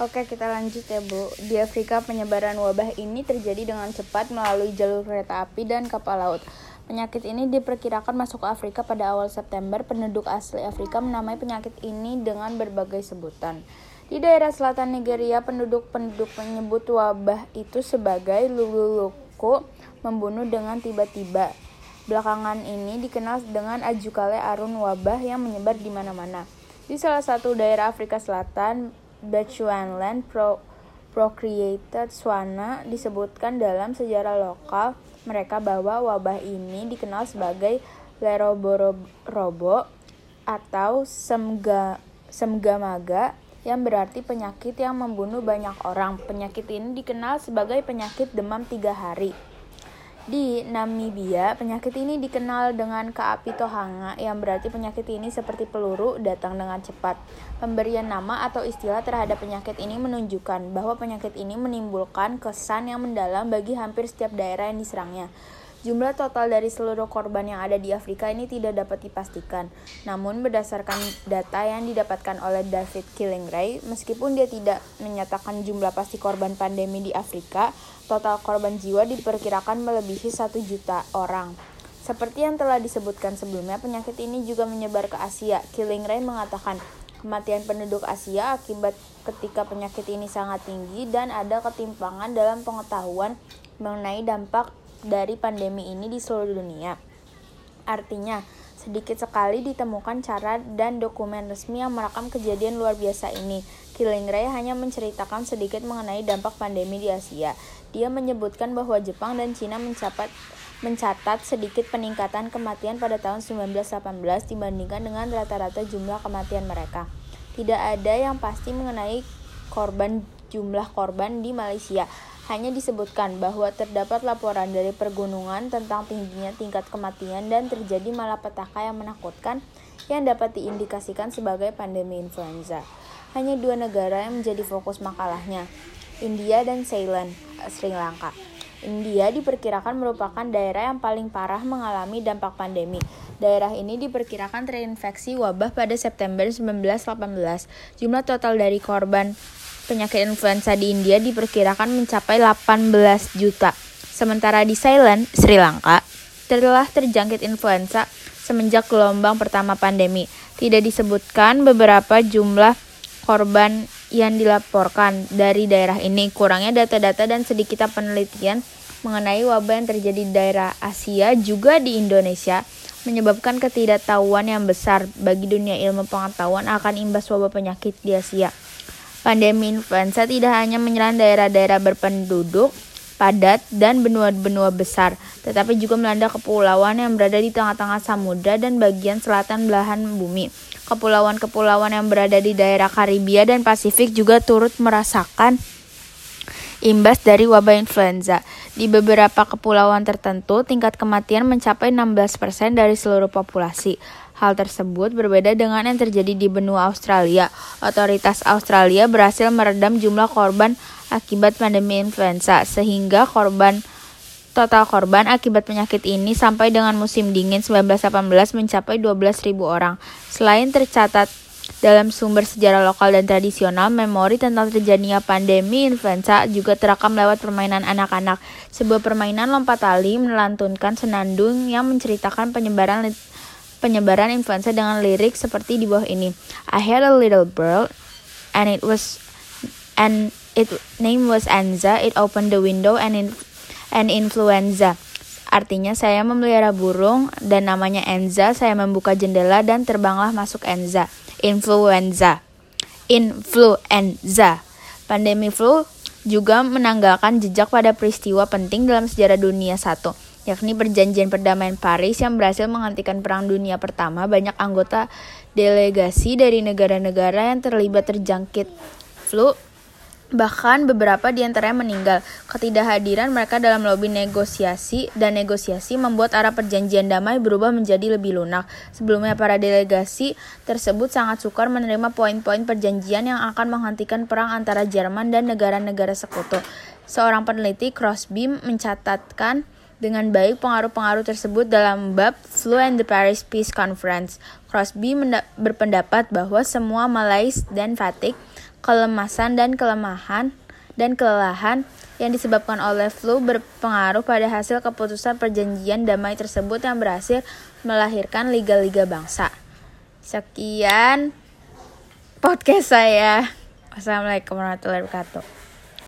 Oke, kita lanjut ya, Bu. Di Afrika, penyebaran wabah ini terjadi dengan cepat melalui jalur kereta api dan kapal laut. Penyakit ini diperkirakan masuk ke Afrika pada awal September. Penduduk asli Afrika menamai penyakit ini dengan berbagai sebutan. Di daerah selatan Nigeria, penduduk-penduduk menyebut wabah itu sebagai lulu-luku membunuh dengan tiba-tiba. Belakangan ini dikenal dengan Ajukale Arun wabah yang menyebar di mana-mana. Di salah satu daerah Afrika Selatan, Bechuanaland Pro Procreated Swana disebutkan dalam sejarah lokal mereka bahwa wabah ini dikenal sebagai leroborobo atau semga, semgamaga yang berarti penyakit yang membunuh banyak orang. Penyakit ini dikenal sebagai penyakit demam tiga hari. Di Namibia, penyakit ini dikenal dengan kaapi tohanga yang berarti penyakit ini seperti peluru datang dengan cepat. Pemberian nama atau istilah terhadap penyakit ini menunjukkan bahwa penyakit ini menimbulkan kesan yang mendalam bagi hampir setiap daerah yang diserangnya. Jumlah total dari seluruh korban yang ada di Afrika ini tidak dapat dipastikan. Namun berdasarkan data yang didapatkan oleh David Killingray, meskipun dia tidak menyatakan jumlah pasti korban pandemi di Afrika, total korban jiwa diperkirakan melebihi 1 juta orang. Seperti yang telah disebutkan sebelumnya, penyakit ini juga menyebar ke Asia. Killingray mengatakan, kematian penduduk Asia akibat ketika penyakit ini sangat tinggi dan ada ketimpangan dalam pengetahuan mengenai dampak dari pandemi ini di seluruh dunia. Artinya, sedikit sekali ditemukan cara dan dokumen resmi yang merekam kejadian luar biasa ini. Killing Ray hanya menceritakan sedikit mengenai dampak pandemi di Asia. Dia menyebutkan bahwa Jepang dan Cina mencatat mencatat sedikit peningkatan kematian pada tahun 1918 dibandingkan dengan rata-rata jumlah kematian mereka. Tidak ada yang pasti mengenai korban jumlah korban di Malaysia. Hanya disebutkan bahwa terdapat laporan dari pergunungan tentang tingginya tingkat kematian dan terjadi malapetaka yang menakutkan yang dapat diindikasikan sebagai pandemi influenza. Hanya dua negara yang menjadi fokus makalahnya, India dan Ceylon, Sri Lanka. India diperkirakan merupakan daerah yang paling parah mengalami dampak pandemi. Daerah ini diperkirakan terinfeksi wabah pada September 1918. Jumlah total dari korban penyakit influenza di India diperkirakan mencapai 18 juta. Sementara di Ceylon, Sri Lanka, telah terjangkit influenza semenjak gelombang pertama pandemi. Tidak disebutkan beberapa jumlah korban yang dilaporkan dari daerah ini. Kurangnya data-data dan sedikit penelitian mengenai wabah yang terjadi di daerah Asia juga di Indonesia menyebabkan ketidaktahuan yang besar bagi dunia ilmu pengetahuan akan imbas wabah penyakit di Asia. Pandemi influenza tidak hanya menyerang daerah-daerah berpenduduk padat dan benua-benua besar, tetapi juga melanda kepulauan yang berada di tengah-tengah samudra dan bagian selatan belahan bumi. Kepulauan-kepulauan yang berada di daerah Karibia dan Pasifik juga turut merasakan imbas dari wabah influenza. Di beberapa kepulauan tertentu, tingkat kematian mencapai 16% dari seluruh populasi. Hal tersebut berbeda dengan yang terjadi di benua Australia. Otoritas Australia berhasil meredam jumlah korban akibat pandemi influenza, sehingga korban total korban akibat penyakit ini sampai dengan musim dingin 1918 mencapai 12.000 orang. Selain tercatat dalam sumber sejarah lokal dan tradisional, memori tentang terjadinya pandemi influenza juga terekam lewat permainan anak-anak. Sebuah permainan lompat tali melantunkan senandung yang menceritakan penyebaran penyebaran influenza dengan lirik seperti di bawah ini. I had a little bird and it was and it name was Anza. It opened the window and in, and influenza. Artinya saya memelihara burung dan namanya Enza. Saya membuka jendela dan terbanglah masuk Enza. Influenza. Influenza. Pandemi flu juga menanggalkan jejak pada peristiwa penting dalam sejarah dunia satu yakni perjanjian perdamaian Paris yang berhasil menghentikan Perang Dunia Pertama. Banyak anggota delegasi dari negara-negara yang terlibat terjangkit flu Bahkan beberapa di antaranya meninggal. Ketidakhadiran mereka dalam lobi negosiasi dan negosiasi membuat arah perjanjian damai berubah menjadi lebih lunak. Sebelumnya para delegasi tersebut sangat sukar menerima poin-poin perjanjian yang akan menghentikan perang antara Jerman dan negara-negara sekutu. Seorang peneliti Crosby mencatatkan dengan baik pengaruh-pengaruh tersebut dalam bab Flu and the Paris Peace Conference. Crosby berpendapat bahwa semua malaise dan fatigue kelemasan dan kelemahan dan kelelahan yang disebabkan oleh flu berpengaruh pada hasil keputusan perjanjian damai tersebut yang berhasil melahirkan liga-liga bangsa. Sekian podcast saya. Wassalamualaikum warahmatullahi wabarakatuh.